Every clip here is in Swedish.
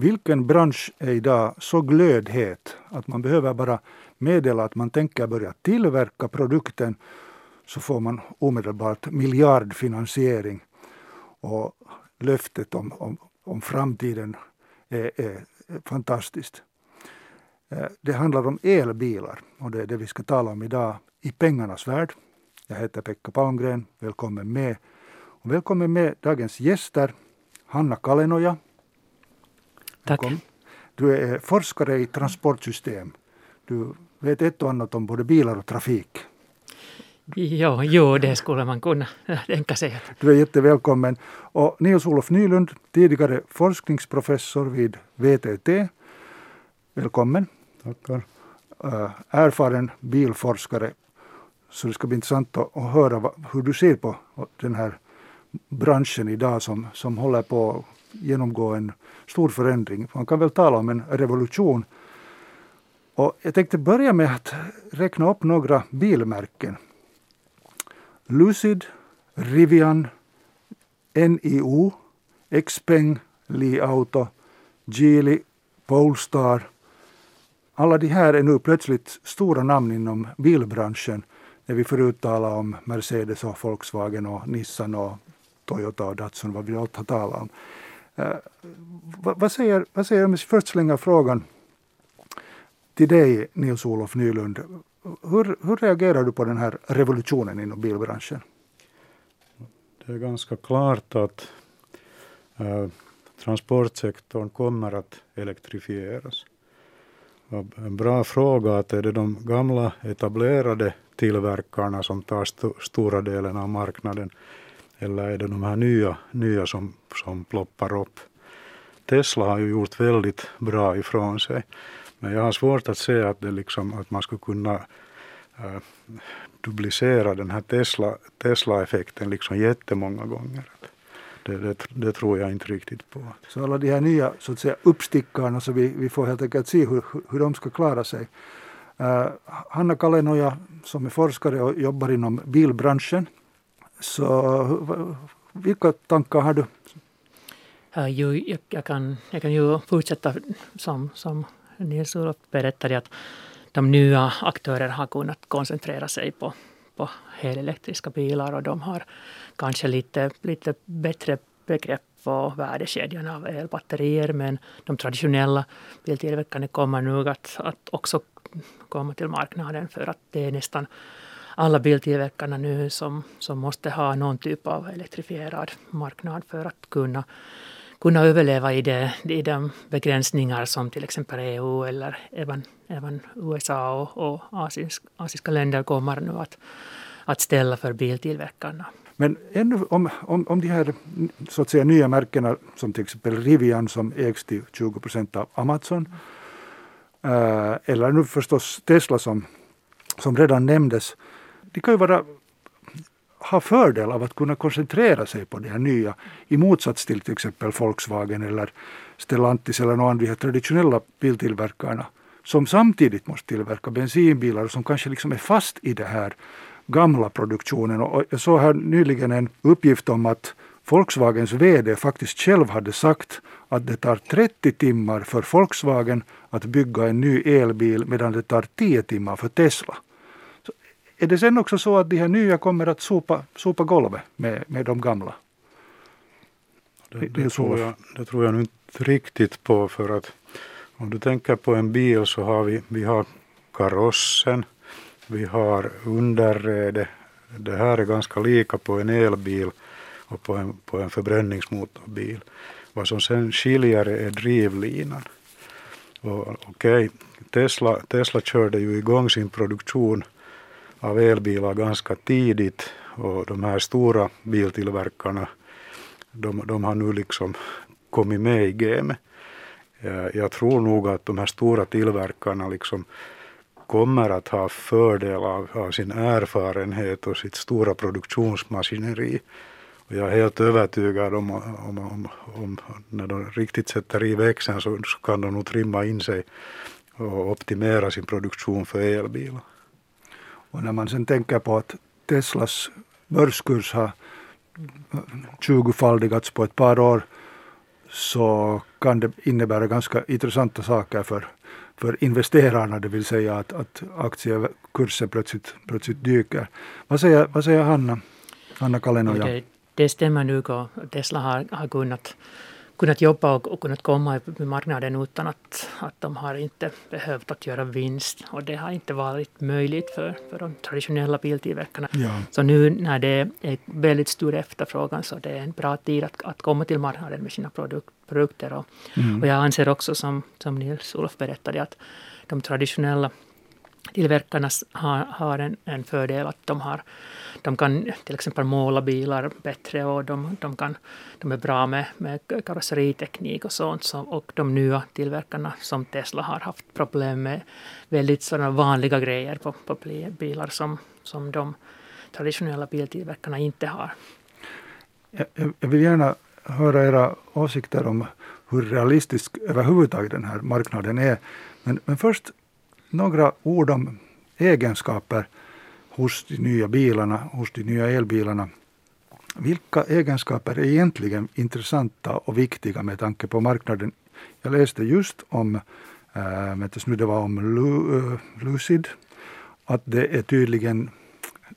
Vilken bransch är idag så glödhet att man behöver bara meddela att man tänker börja tillverka produkten så får man omedelbart miljardfinansiering och löftet om, om, om framtiden är, är fantastiskt. Eh, det handlar om elbilar och det är det vi ska tala om idag i pengarnas värld. Jag heter Pekka Palmgren, välkommen med. Och välkommen med dagens gäster, Hanna Kalenoja. Tack. Du är forskare i transportsystem. Du vet ett och annat om både bilar och trafik. Jo, jo, det skulle man kunna tänka sig. Du är jättevälkommen. Och Nils-Olof Nylund, tidigare forskningsprofessor vid VTT. Välkommen. Tackar. Uh, erfaren bilforskare. Så det ska bli intressant att, att höra vad, hur du ser på den här branschen idag som, som håller på att genomgå en stor förändring. Man kan väl tala om en revolution. Och jag tänkte börja med att räkna upp några bilmärken. Lucid, Rivian, NIO, Xpeng, Li Auto, Geely, Polestar. Alla de här är nu plötsligt stora namn inom bilbranschen när vi förut talade om Mercedes och Volkswagen och Nissan och Toyota och Datsun, vad vi allt har talat om. Eh, vad, vad, säger, vad säger om jag först slänger frågan till dig Nils-Olof Nylund. Hur, hur reagerar du på den här revolutionen inom bilbranschen? Det är ganska klart att äh, transportsektorn kommer att elektrifieras. En bra fråga att är det de gamla etablerade tillverkarna som tar st stora delen av marknaden eller är det de här nya, nya som, som ploppar upp? Tesla har ju gjort väldigt bra ifrån sig. Men jag har svårt att se att, det liksom, att man skulle kunna äh, duplicera den här Tesla, Tesla-effekten liksom jättemånga gånger. Det, det, det, tror jag inte riktigt på. Så alla de här nya så att säga, uppstickarna, så vi, vi får helt enkelt se hur, hur de ska klara sig. Uh, Hanna Kalenoja som är forskare och jobbar inom bilbranschen. Så vilka tankar har du? Äh, jo, jag, jag, kan, jag kan ju fortsätta som, som Nils-Olof berättade att de nya aktörer har kunnat koncentrera sig på, på helelektriska bilar och de har kanske lite, lite bättre begrepp på värdekedjan av elbatterier men de traditionella biltillverkarna kommer nog att, att också komma till marknaden för att det är nästan alla biltillverkarna nu som, som måste ha någon typ av elektrifierad marknad för att kunna kunna överleva i, det, i de begränsningar som till exempel EU eller även, även USA och, och asisk, asiska länder kommer nu att, att ställa för biltillverkarna. Men ännu om, om, om de här så att säga, nya märkena som till exempel Rivian som ägs till 20 procent av Amazon eh, eller nu förstås Tesla som, som redan nämndes. De kan ju vara ha fördel av att kunna koncentrera sig på det här nya i motsats till till exempel Volkswagen eller Stellantis eller någon av de här traditionella biltillverkarna som samtidigt måste tillverka bensinbilar och som kanske liksom är fast i den här gamla produktionen. Och jag såg här nyligen en uppgift om att Volkswagens VD faktiskt själv hade sagt att det tar 30 timmar för Volkswagen att bygga en ny elbil medan det tar 10 timmar för Tesla. Är det sen också så att de här nya kommer att sopa, sopa golvet med, med de gamla? Det, det, tror jag, det tror jag inte riktigt på för att om du tänker på en bil så har vi, vi har karossen, vi har underrede. Det här är ganska lika på en elbil och på en, på en förbränningsmotorbil. Vad som sen skiljer är drivlinan. Okej, okay, Tesla, Tesla körde ju igång sin produktion av elbilar ganska tidigt och de här stora biltillverkarna de, de har nu liksom kommit med i gamet. Eh, jag tror nog att de här stora tillverkarna liksom kommer att ha fördel av, av sin erfarenhet och sitt stora produktionsmaskineri. Och jag är helt övertygad om, om, om, om när de riktigt sätter i växeln så, så kan de nog trimma in sig och optimera sin produktion för elbilar. Och när man sen tänker på att Teslas börskurs har 20-faldigats på ett par år så kan det innebära ganska intressanta saker för, för investerarna, det vill säga att, att aktiekursen plötsligt, plötsligt dyker. Vad säger, vad säger Hanna, Hanna Kalenoja? Det, det stämmer nu och Tesla har, har kunnat kunnat jobba och, och kunnat komma med marknaden utan att, att de har inte behövt att göra vinst. Och det har inte varit möjligt för, för de traditionella biltillverkarna. Ja. Så nu när det är väldigt stor efterfrågan så det är en bra tid att, att komma till marknaden med sina produk, produkter. Och, mm. och jag anser också som, som Nils-Olof berättade att de traditionella tillverkarna har, har en, en fördel att de har de kan till exempel måla bilar bättre och de, de, kan, de är bra med, med karosseriteknik och sånt. Så, och de nya tillverkarna som Tesla har haft problem med väldigt sådana vanliga grejer på, på bilar som, som de traditionella biltillverkarna inte har. Jag, jag vill gärna höra era åsikter om hur realistisk överhuvudtaget den här marknaden är. Men, men först några ord om egenskaper hos de nya bilarna, hos de nya elbilarna. Vilka egenskaper är egentligen intressanta och viktiga med tanke på marknaden? Jag läste just om, eh, äh, nu det var om Lu, eh, Lucid, att det är tydligen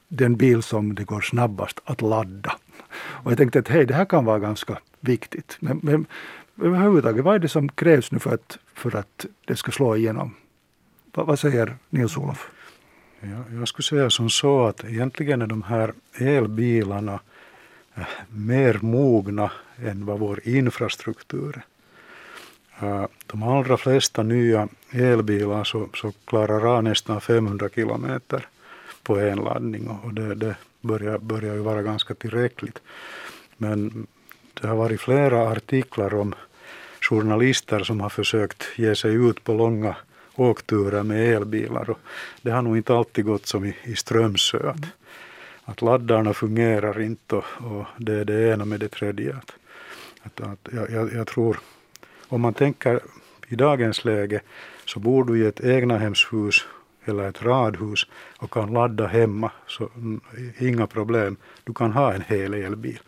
den bil som det går snabbast att ladda. Och jag tänkte att hej, det här kan vara ganska viktigt. Men, men överhuvudtaget, vad är det som krävs nu för att, för att det ska slå igenom? Vad, vad säger Nils-Olof? Ja, jag skulle säga som så att egentligen är de här elbilarna eh, mer mogna än vad vår infrastruktur är. Eh, de allra flesta nya elbilar så, så klarar av nästan 500 kilometer på en laddning och det, det börjar, börjar ju vara ganska tillräckligt. Men det har varit flera artiklar om journalister som har försökt ge sig ut på långa åkturer med elbilar. Och det har nog inte alltid gått som i, i Strömsö. Att, att laddarna fungerar inte och, och det är det ena med det tredje. Att, att, att jag, jag, tror, om man tänker i dagens läge så bor du i ett egnahemshus eller ett radhus och kan ladda hemma, så inga problem. Du kan ha en hel elbil.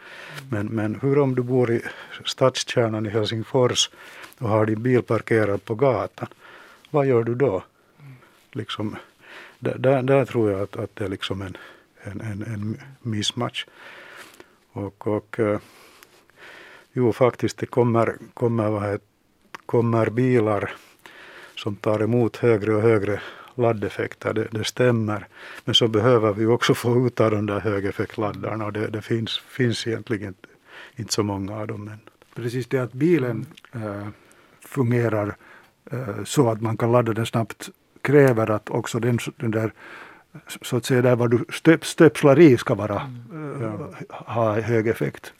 Men, men hur om du bor i stadskärnan i Helsingfors och har din bil parkerad på gatan? Vad gör du då? Liksom, där, där, tror jag att, att det är liksom en, en, en, en mismatch. Och, och eh, jo, faktiskt det kommer, kommer, vad kommer bilar som tar emot högre och högre laddeffekter, det, det, stämmer. Men så behöver vi också få ut av de där högeffektladdarna och det, det finns, finns egentligen inte, inte så många av dem än. Precis det att bilen äh, fungerar så att man kan ladda den snabbt kräver att också den, den där så att säga där vad du stöp, stöpslar i ska vara, mm. uh, ha hög effekt.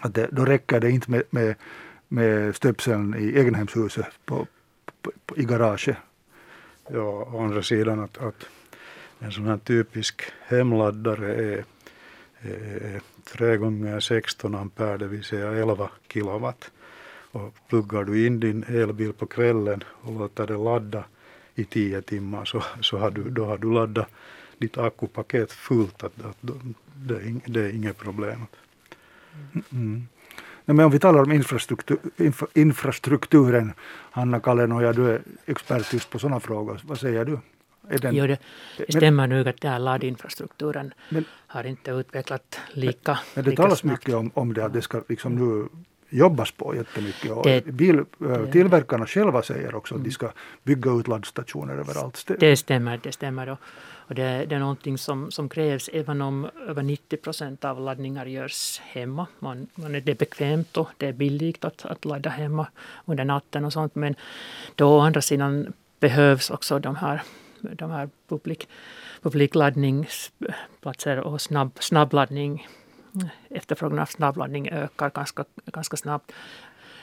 Att det, då räcker det inte med, med, med stöpseln i egenhemshuset på, på, på, i garaget. Ja, å andra sidan att, att en sån här typisk hemladdare är, är 3 gånger 16 ampere, det vill säga 11 kilowatt. Och pluggar du in din elbil på kvällen och låter den ladda i tio timmar så, så har du, då har du laddat ditt akkupaket fullt. Att, att, det, är, det är inget problem. Mm. men om vi talar om infrastruktur, infra, infrastrukturen, Hanna Kalenoja, du är expert just på sådana frågor. Vad säger du? Den, jo, det, det stämmer nog att den här laddinfrastrukturen men, har inte utvecklat lika Men, men det lika talas snabbt. mycket om, om det, att det ska liksom nu jobbas på jättemycket. Och det, bil, äh, tillverkarna själva säger också att de ska bygga ut laddstationer överallt. Det stämmer. Det stämmer och, och det, det, är någonting som, som krävs även om över 90 procent av laddningar görs hemma. Man, man, det är bekvämt och det är billigt att, att ladda hemma under natten och sånt. Men då å andra sidan behövs också de här, de här publik, publikladdningsplatser och snabb, snabbladdning efterfrågan av snabbladdning ökar ganska, ganska snabbt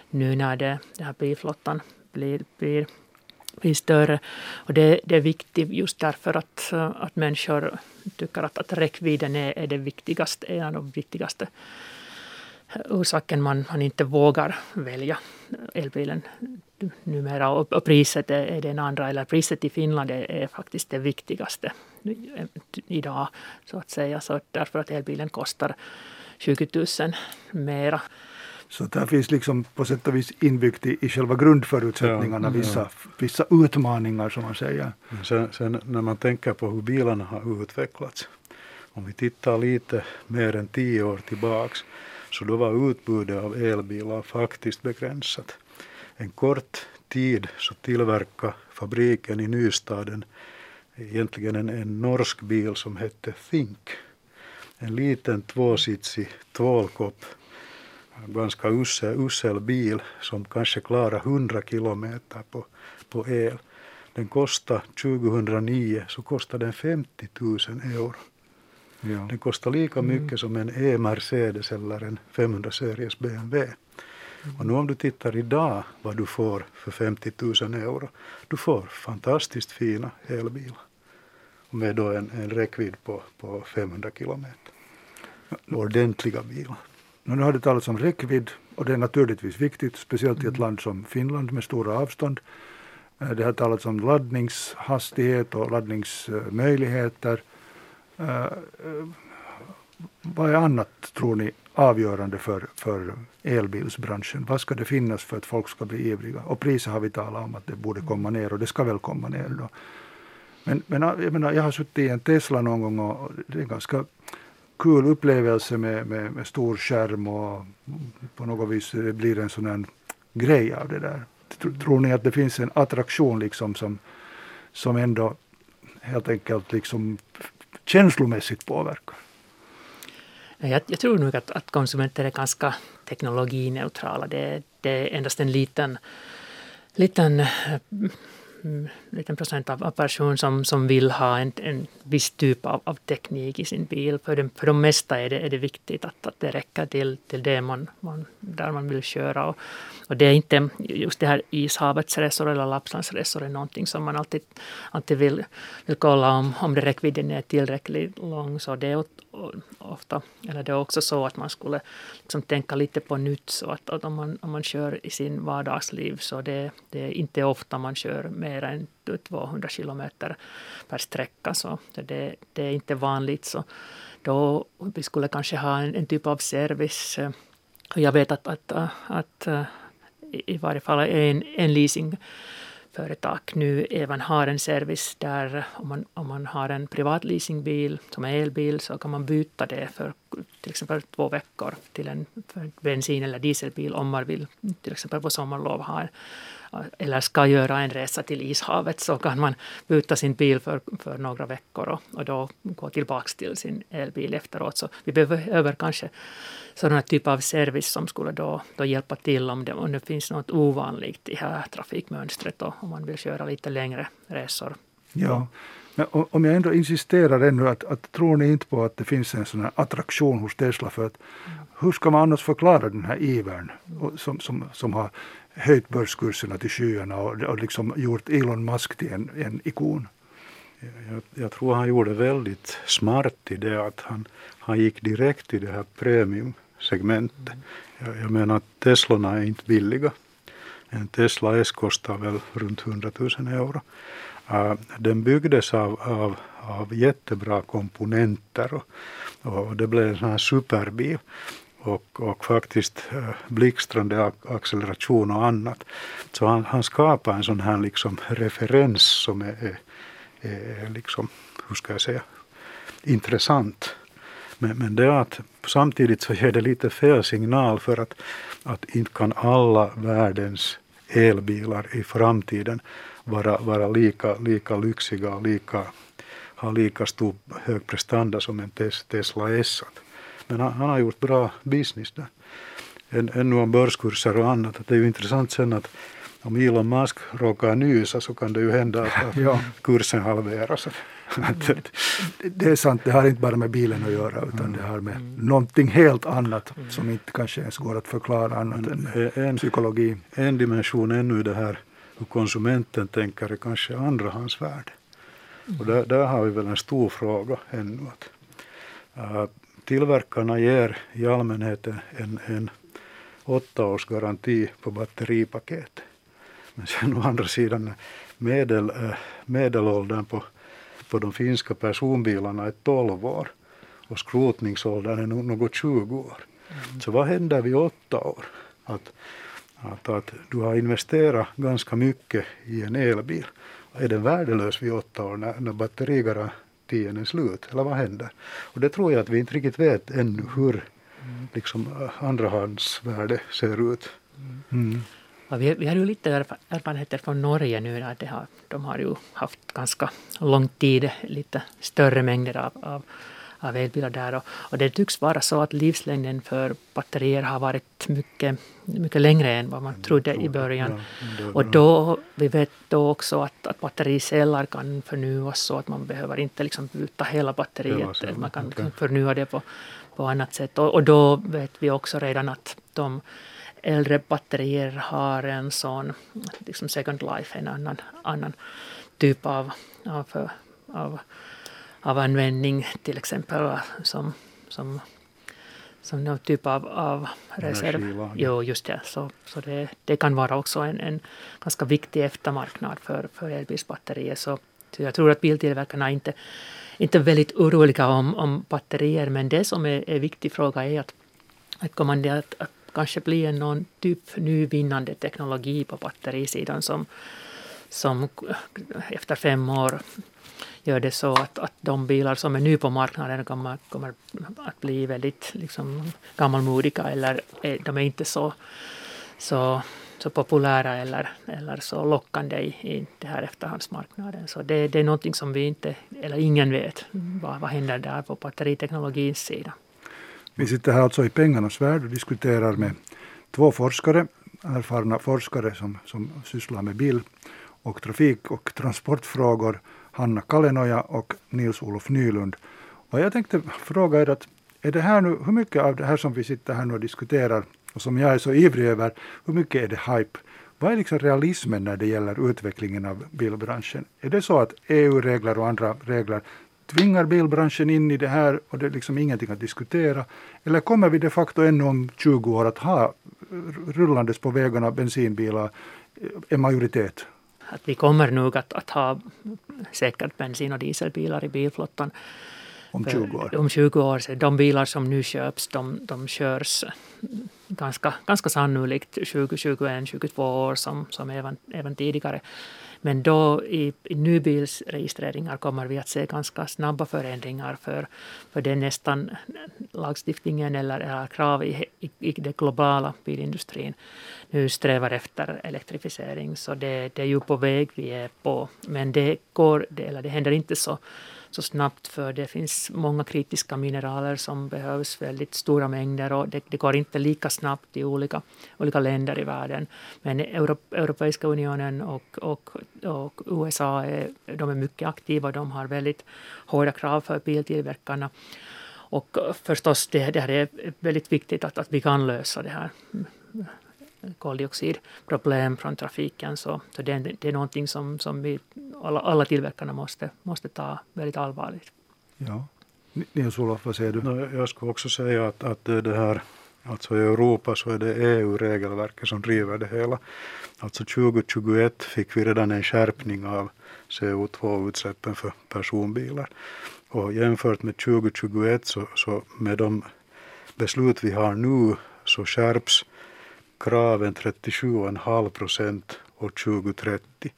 nu när det, den här bilflottan blir, blir, blir större. Och det, det är viktigt just därför att, att människor tycker att, att räckvidden är, är det viktigaste, är en av de viktigaste orsaken man, man inte vågar välja elbilen numera. Och, och priset är, är den andra, eller priset i Finland är, är, faktiskt det viktigaste idag. Så att säga. Så därför att elbilen kostar 20 000 mera. Så det finns liksom på sätt och vis inbyggt i, i själva grundförutsättningarna Ja, ja. vissa, vissa utmaningar som man säger. Sen, sen när man tänker på hur bilarna har utvecklats. Om vi tittar lite mer än tio år tillbaks så då var utbudet av elbilar faktiskt begränsat. En kort tid så tillverkade fabriken i Nystaden egentligen en, en norsk bil som hette Think. En liten tvåsitsig tvålkopp, ganska usel, usel bil som kanske klarar 100 kilometer på, på el. Den kostade 2009 så kostade den 50 000 euro. Ja. Den kostar lika mycket som en E-Mercedes eller en 500 series BMW. Och nu om du tittar idag vad du får för 50 000 euro. Du får fantastiskt fina elbilar. Med då en, en räckvidd på, på 500 kilometer. Ordentliga bilar. Nu har det talats om räckvidd och det är naturligtvis viktigt, speciellt i ett land som Finland med stora avstånd. Eh, det har talats om laddningshastighet och laddningsmöjligheter. Eh, eh, vad är annat, tror ni, avgörande för, för elbilsbranschen? Vad ska det finnas för att folk ska bli ivriga? Och priset har vi talat om att det borde komma ner och det ska väl komma ner då. Men, men jag, menar, jag har suttit i en Tesla någon gång och det är en ganska kul upplevelse med, med, med stor skärm och på något vis det blir en sån här grej av det där. Tr- Tror ni att det finns en attraktion liksom som, som ändå helt enkelt liksom känslomässigt påverkar? Jag, jag tror nog att, att konsumenter är ganska teknologineutrala. Det, det är endast en liten, liten, eh, liten procent av, av person som, som vill ha en, en viss typ av, av teknik i sin bil. För de, för de mesta är det, är det viktigt att, att det räcker till, till det man, man, där man vill köra. Och, och det är inte just det här ishavets resor eller Lapplands resor är någonting som man alltid, alltid vill, vill kolla om, om det räckvidden är tillräckligt lång. Så det är ofta, eller det är också så att man skulle liksom tänka lite på nytt. Så att, att om, man, om man kör i sin vardagsliv så det, det är inte ofta man kör mer än 200 kilometer per sträcka. Så det, det är inte vanligt. Så då vi skulle kanske ha en, en typ av service. Jag vet att, att, att, eh, att i varje fall en, en leasingföretag nu även har en service där om man, om man har en privat leasingbil som är elbil så kan man byta det för till exempel två veckor till en bensin eller dieselbil om man vill till exempel på sommarlov ha en, eller ska göra en resa till ishavet så kan man byta sin bil för, för några veckor och, och då gå tillbaka till sin elbil efteråt. Så vi behöver kanske sådana typ av service som skulle då, då hjälpa till om det, om det finns något ovanligt i här trafikmönstret och om man vill köra lite längre resor. Ja. Men om jag ändå insisterar ännu, att, att tror ni inte på att det finns en sån här attraktion hos Tesla? För att hur ska man annars förklara den här ivern som, som, som har höjt börskurserna till skyarna och, och liksom gjort Elon Musk till en, en ikon? Jag, jag tror han gjorde väldigt smart i det att han, han gick direkt i det här premiumsegmentet. Jag, jag menar att Teslorna är inte billiga. En Tesla S kostar väl runt 100 000 euro. Eh, den byggdes av, av, av jättebra komponenter och, och det blev en sån här superbil. Och, och faktiskt eh, blixtrande acceleration och annat. Så han, han skapade en sån här liksom referens som är, är är liksom, hur ska jag säga, intressant. Men, men det är att samtidigt så ger det lite fel signal för att, att inte kan alla världens elbilar i framtiden vara, vara lika, lika lyxiga och lika, ha lika stor hög prestanda som en Tes- Tesla S. Men han, han har gjort bra business där. En, ännu om börskurser och annat, att det är ju intressant sen att om Elon Musk råkar nysa så kan det ju hända att, Ja. kursen halveras. Det- är sant, det har inte bara med bilen att göra utan det har med någonting helt annat som inte kanske ens går att förklara annat än med en, psykologi. en dimension ännu det här hur konsumenten tänker är kanske andrahandsvärde. Och där, där har vi väl en stor fråga ännu. Att, äh, tillverkarna ger i allmänhet en, en, en åtta års garanti på batteripaketet. Men sen å andra sidan medel, äh, medelåldern på, på de finska personbilarna är 12 år och skrotningsåldern är något 20 år. Så vad händer vid åtta år? att, att, att du har investerat ganska mycket i en elbil. Är den värdelös vid åtta år när, när batterigarantien är slut? Eller vad händer? Och det tror jag att vi inte riktigt vet ännu hur liksom, andrahandsvärde ser ut. Mm. Ja, vi, vi har ju lite erfarenheter från Norge nu. Där det har, de har ju haft ganska lång tid lite större mängder av, av, av elbilar där. Och, och, det tycks vara så att livslängden för batterier har varit mycket, mycket längre än vad man trodde i början. Och då, vi vet då också att, att battericeller kan förnyas så att man behöver inte liksom byta hela batteriet. Man kan okay. förnya det på, på annat sätt. Och, och då vet vi också redan att de äldre batterier har en sån liksom second life, en annan, annan typ av, av, av, av användning till exempel som, som, som någon typ av, av reserv. Jo, just det. Så, så det, det kan vara också en, en ganska viktig eftermarknad för, för elbilsbatterier. Så, så jag tror att biltillverkarna inte inte väldigt oroliga om, om batterier, men det som är en viktig fråga är att, att kommer det att, att kanske bli någon typ nyvinnande teknologi på batterisidan som, som efter fem år gör det så att, att de bilar som är nu på marknaden kommer, kommer att bli väldigt liksom, gammalmodiga eller de är inte så, så, så populära eller, eller så lockande i, i det här efterhandsmarknaden. Så det, det är någonting som vi inte, eller ingen vet, vad, vad händer där på batteriteknologins sida. Vi sitter här alltså i pengarnas värld och diskuterar med två forskare, erfarna forskare som, som sysslar med bil och trafik och transportfrågor, Hanna Kalenoja och Nils-Olof Nylund. Och jag tänkte fråga er att är det här nu, hur mycket av det här som vi sitter här nu och diskuterar och som jag är så ivrig över, hur mycket är det hype? Vad är liksom realismen när det gäller utvecklingen av bilbranschen? Är det så att EU-regler och andra regler tvingar bilbranschen in i det här och det är liksom ingenting att diskutera? Eller kommer vi de facto ännu om 20 år att ha rullandes på vägarna bensinbilar en majoritet? Att vi kommer nog att, att ha säkert bensin och dieselbilar i bilflottan. Om 20 år? Om 20 år. De bilar som nu köps, de, de körs ganska, ganska sannolikt 20, 21, 22 år som, som även, även tidigare. Men då i, i nybilsregistreringar kommer vi att se ganska snabba förändringar för, för det är nästan lagstiftningen eller, eller krav i, i, i den globala bilindustrin nu strävar efter elektrifiering. Så det, det är ju på väg vi är på. Men det, går, det, eller det händer inte så så snabbt för det finns många kritiska mineraler som behövs väldigt stora mängder och det, det går inte lika snabbt i olika, olika länder i världen. Men Euro, Europeiska unionen och, och, och USA är, de är mycket aktiva. De har väldigt hårda krav för biltillverkarna. Och förstås, det, det här är väldigt viktigt att, att vi kan lösa det här koldioxidproblem från trafiken. Så, så det, det är någonting som, som vi, alla, alla tillverkarna måste, måste ta väldigt allvarligt. Ja. Nils-Olof, vad säger du? Jag skulle också säga att, att det här Alltså i Europa så är det EU-regelverket som driver det hela. Alltså 2021 fick vi redan en skärpning av CO2-utsläppen för personbilar. Och jämfört med 2021 så, så med de beslut vi har nu så skärps kraven 37,5 procent år 2030.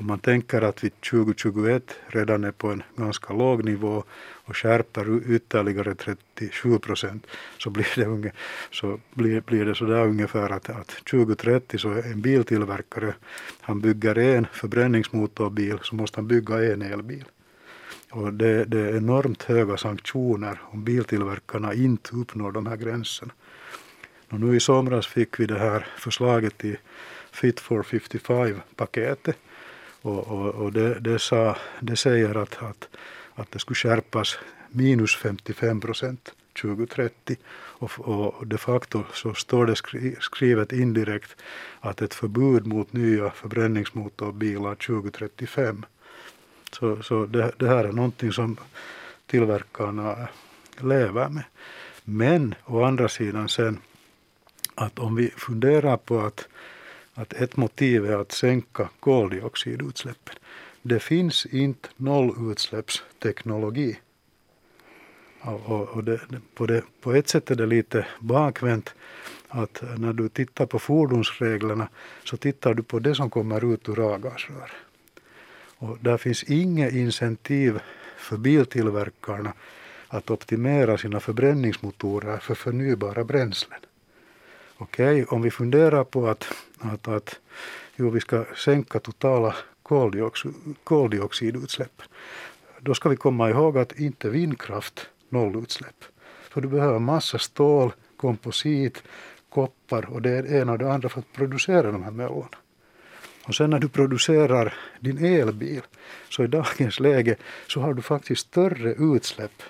Om man tänker att vi 2021 redan är på en ganska låg nivå och skärper ytterligare 37 procent så blir det, unge, så blir, blir det sådär ungefär att, att 2030 så är en biltillverkare, han bygger en förbränningsmotorbil så måste han bygga en elbil. Och det, det är enormt höga sanktioner om biltillverkarna inte uppnår de här gränserna. Och nu i somras fick vi det här förslaget i Fit for 55-paketet och, och, och det, det, sa, det säger att, att, att det skulle skärpas minus 55 procent 2030 och, och de facto så står det skrivet indirekt att ett förbud mot nya förbränningsmotorbilar 2035. Så, så det, det här är någonting som tillverkarna lever med. Men å andra sidan sen att om vi funderar på att, att ett motiv är att sänka koldioxidutsläppen. Det finns inte nollutsläppsteknologi. Och, och det, på, det, på ett sätt är det lite bakvänt att när du tittar på fordonsreglerna så tittar du på det som kommer ut ur avgasröret. Och där finns inget incentiv för biltillverkarna att optimera sina förbränningsmotorer för förnybara bränslen. Okej, okay, om vi funderar på att, att, att jo, vi ska sänka totala koldioxid, koldioxidutsläpp, då ska vi komma ihåg att inte vindkraft nollutsläpp. För du behöver massa stål, komposit, koppar och det ena och det andra för att producera de här möllorna. Och sen när du producerar din elbil, så i dagens läge så har du faktiskt större utsläpp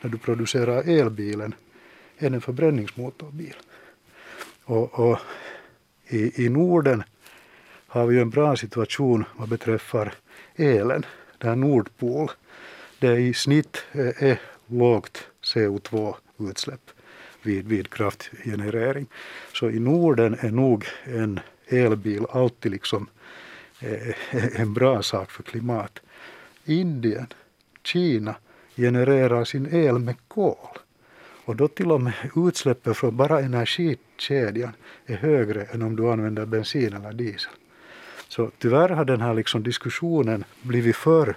när du producerar elbilen än en förbränningsmotorbil. Och, och i, i Norden har vi ju en bra situation vad beträffar elen. Där Nordpol, det i snitt är, är lågt CO2-utsläpp vid, vid kraftgenerering. Så i Norden är nog en elbil alltid liksom eh, en bra sak för klimat. Indien, Kina genererar sin el med kol. Och då till och med utsläppen från bara energikedjan är högre än om du använder bensin eller diesel. Så tyvärr har den här liksom diskussionen blivit för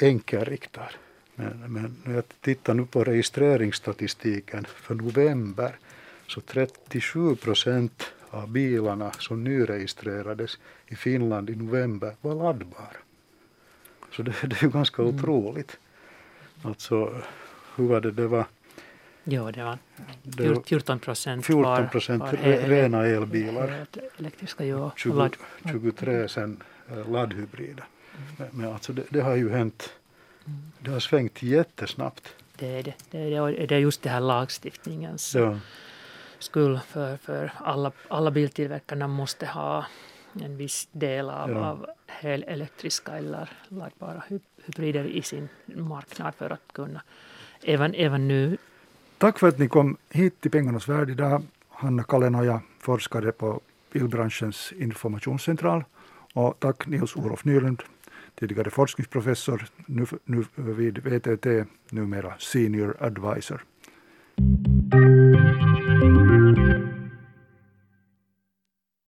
enkelriktad. Men, men när jag tittar nu på registreringsstatistiken för november så 37 procent av bilarna som nyregistrerades i Finland i november var laddbara. Så det, det är ju ganska mm. otroligt. Alltså, hur var det, det var Ja, det var 14 procent 14 procent rena elbilar. Elektriska, ja. 20, 23 sen eh, laddhybrider. Mm. Men alltså det, det, har ju hänt, det har svängt jättesnabbt. Det är det. Det är, det är just det här lagstiftningens ja. skull. För, för alla, alla biltillverkarna måste ha en viss del av, ja. av helelektriska eller laddbara hybrider i sin marknad för att kunna även, även nu Tack för att ni kom hit till Pengarnas värld idag. Hanna Kalenoja, forskare på bilbranschens informationscentral. Och tack Nils-Olof Nylund, tidigare forskningsprofessor, nu, nu vid VTT, numera senior advisor.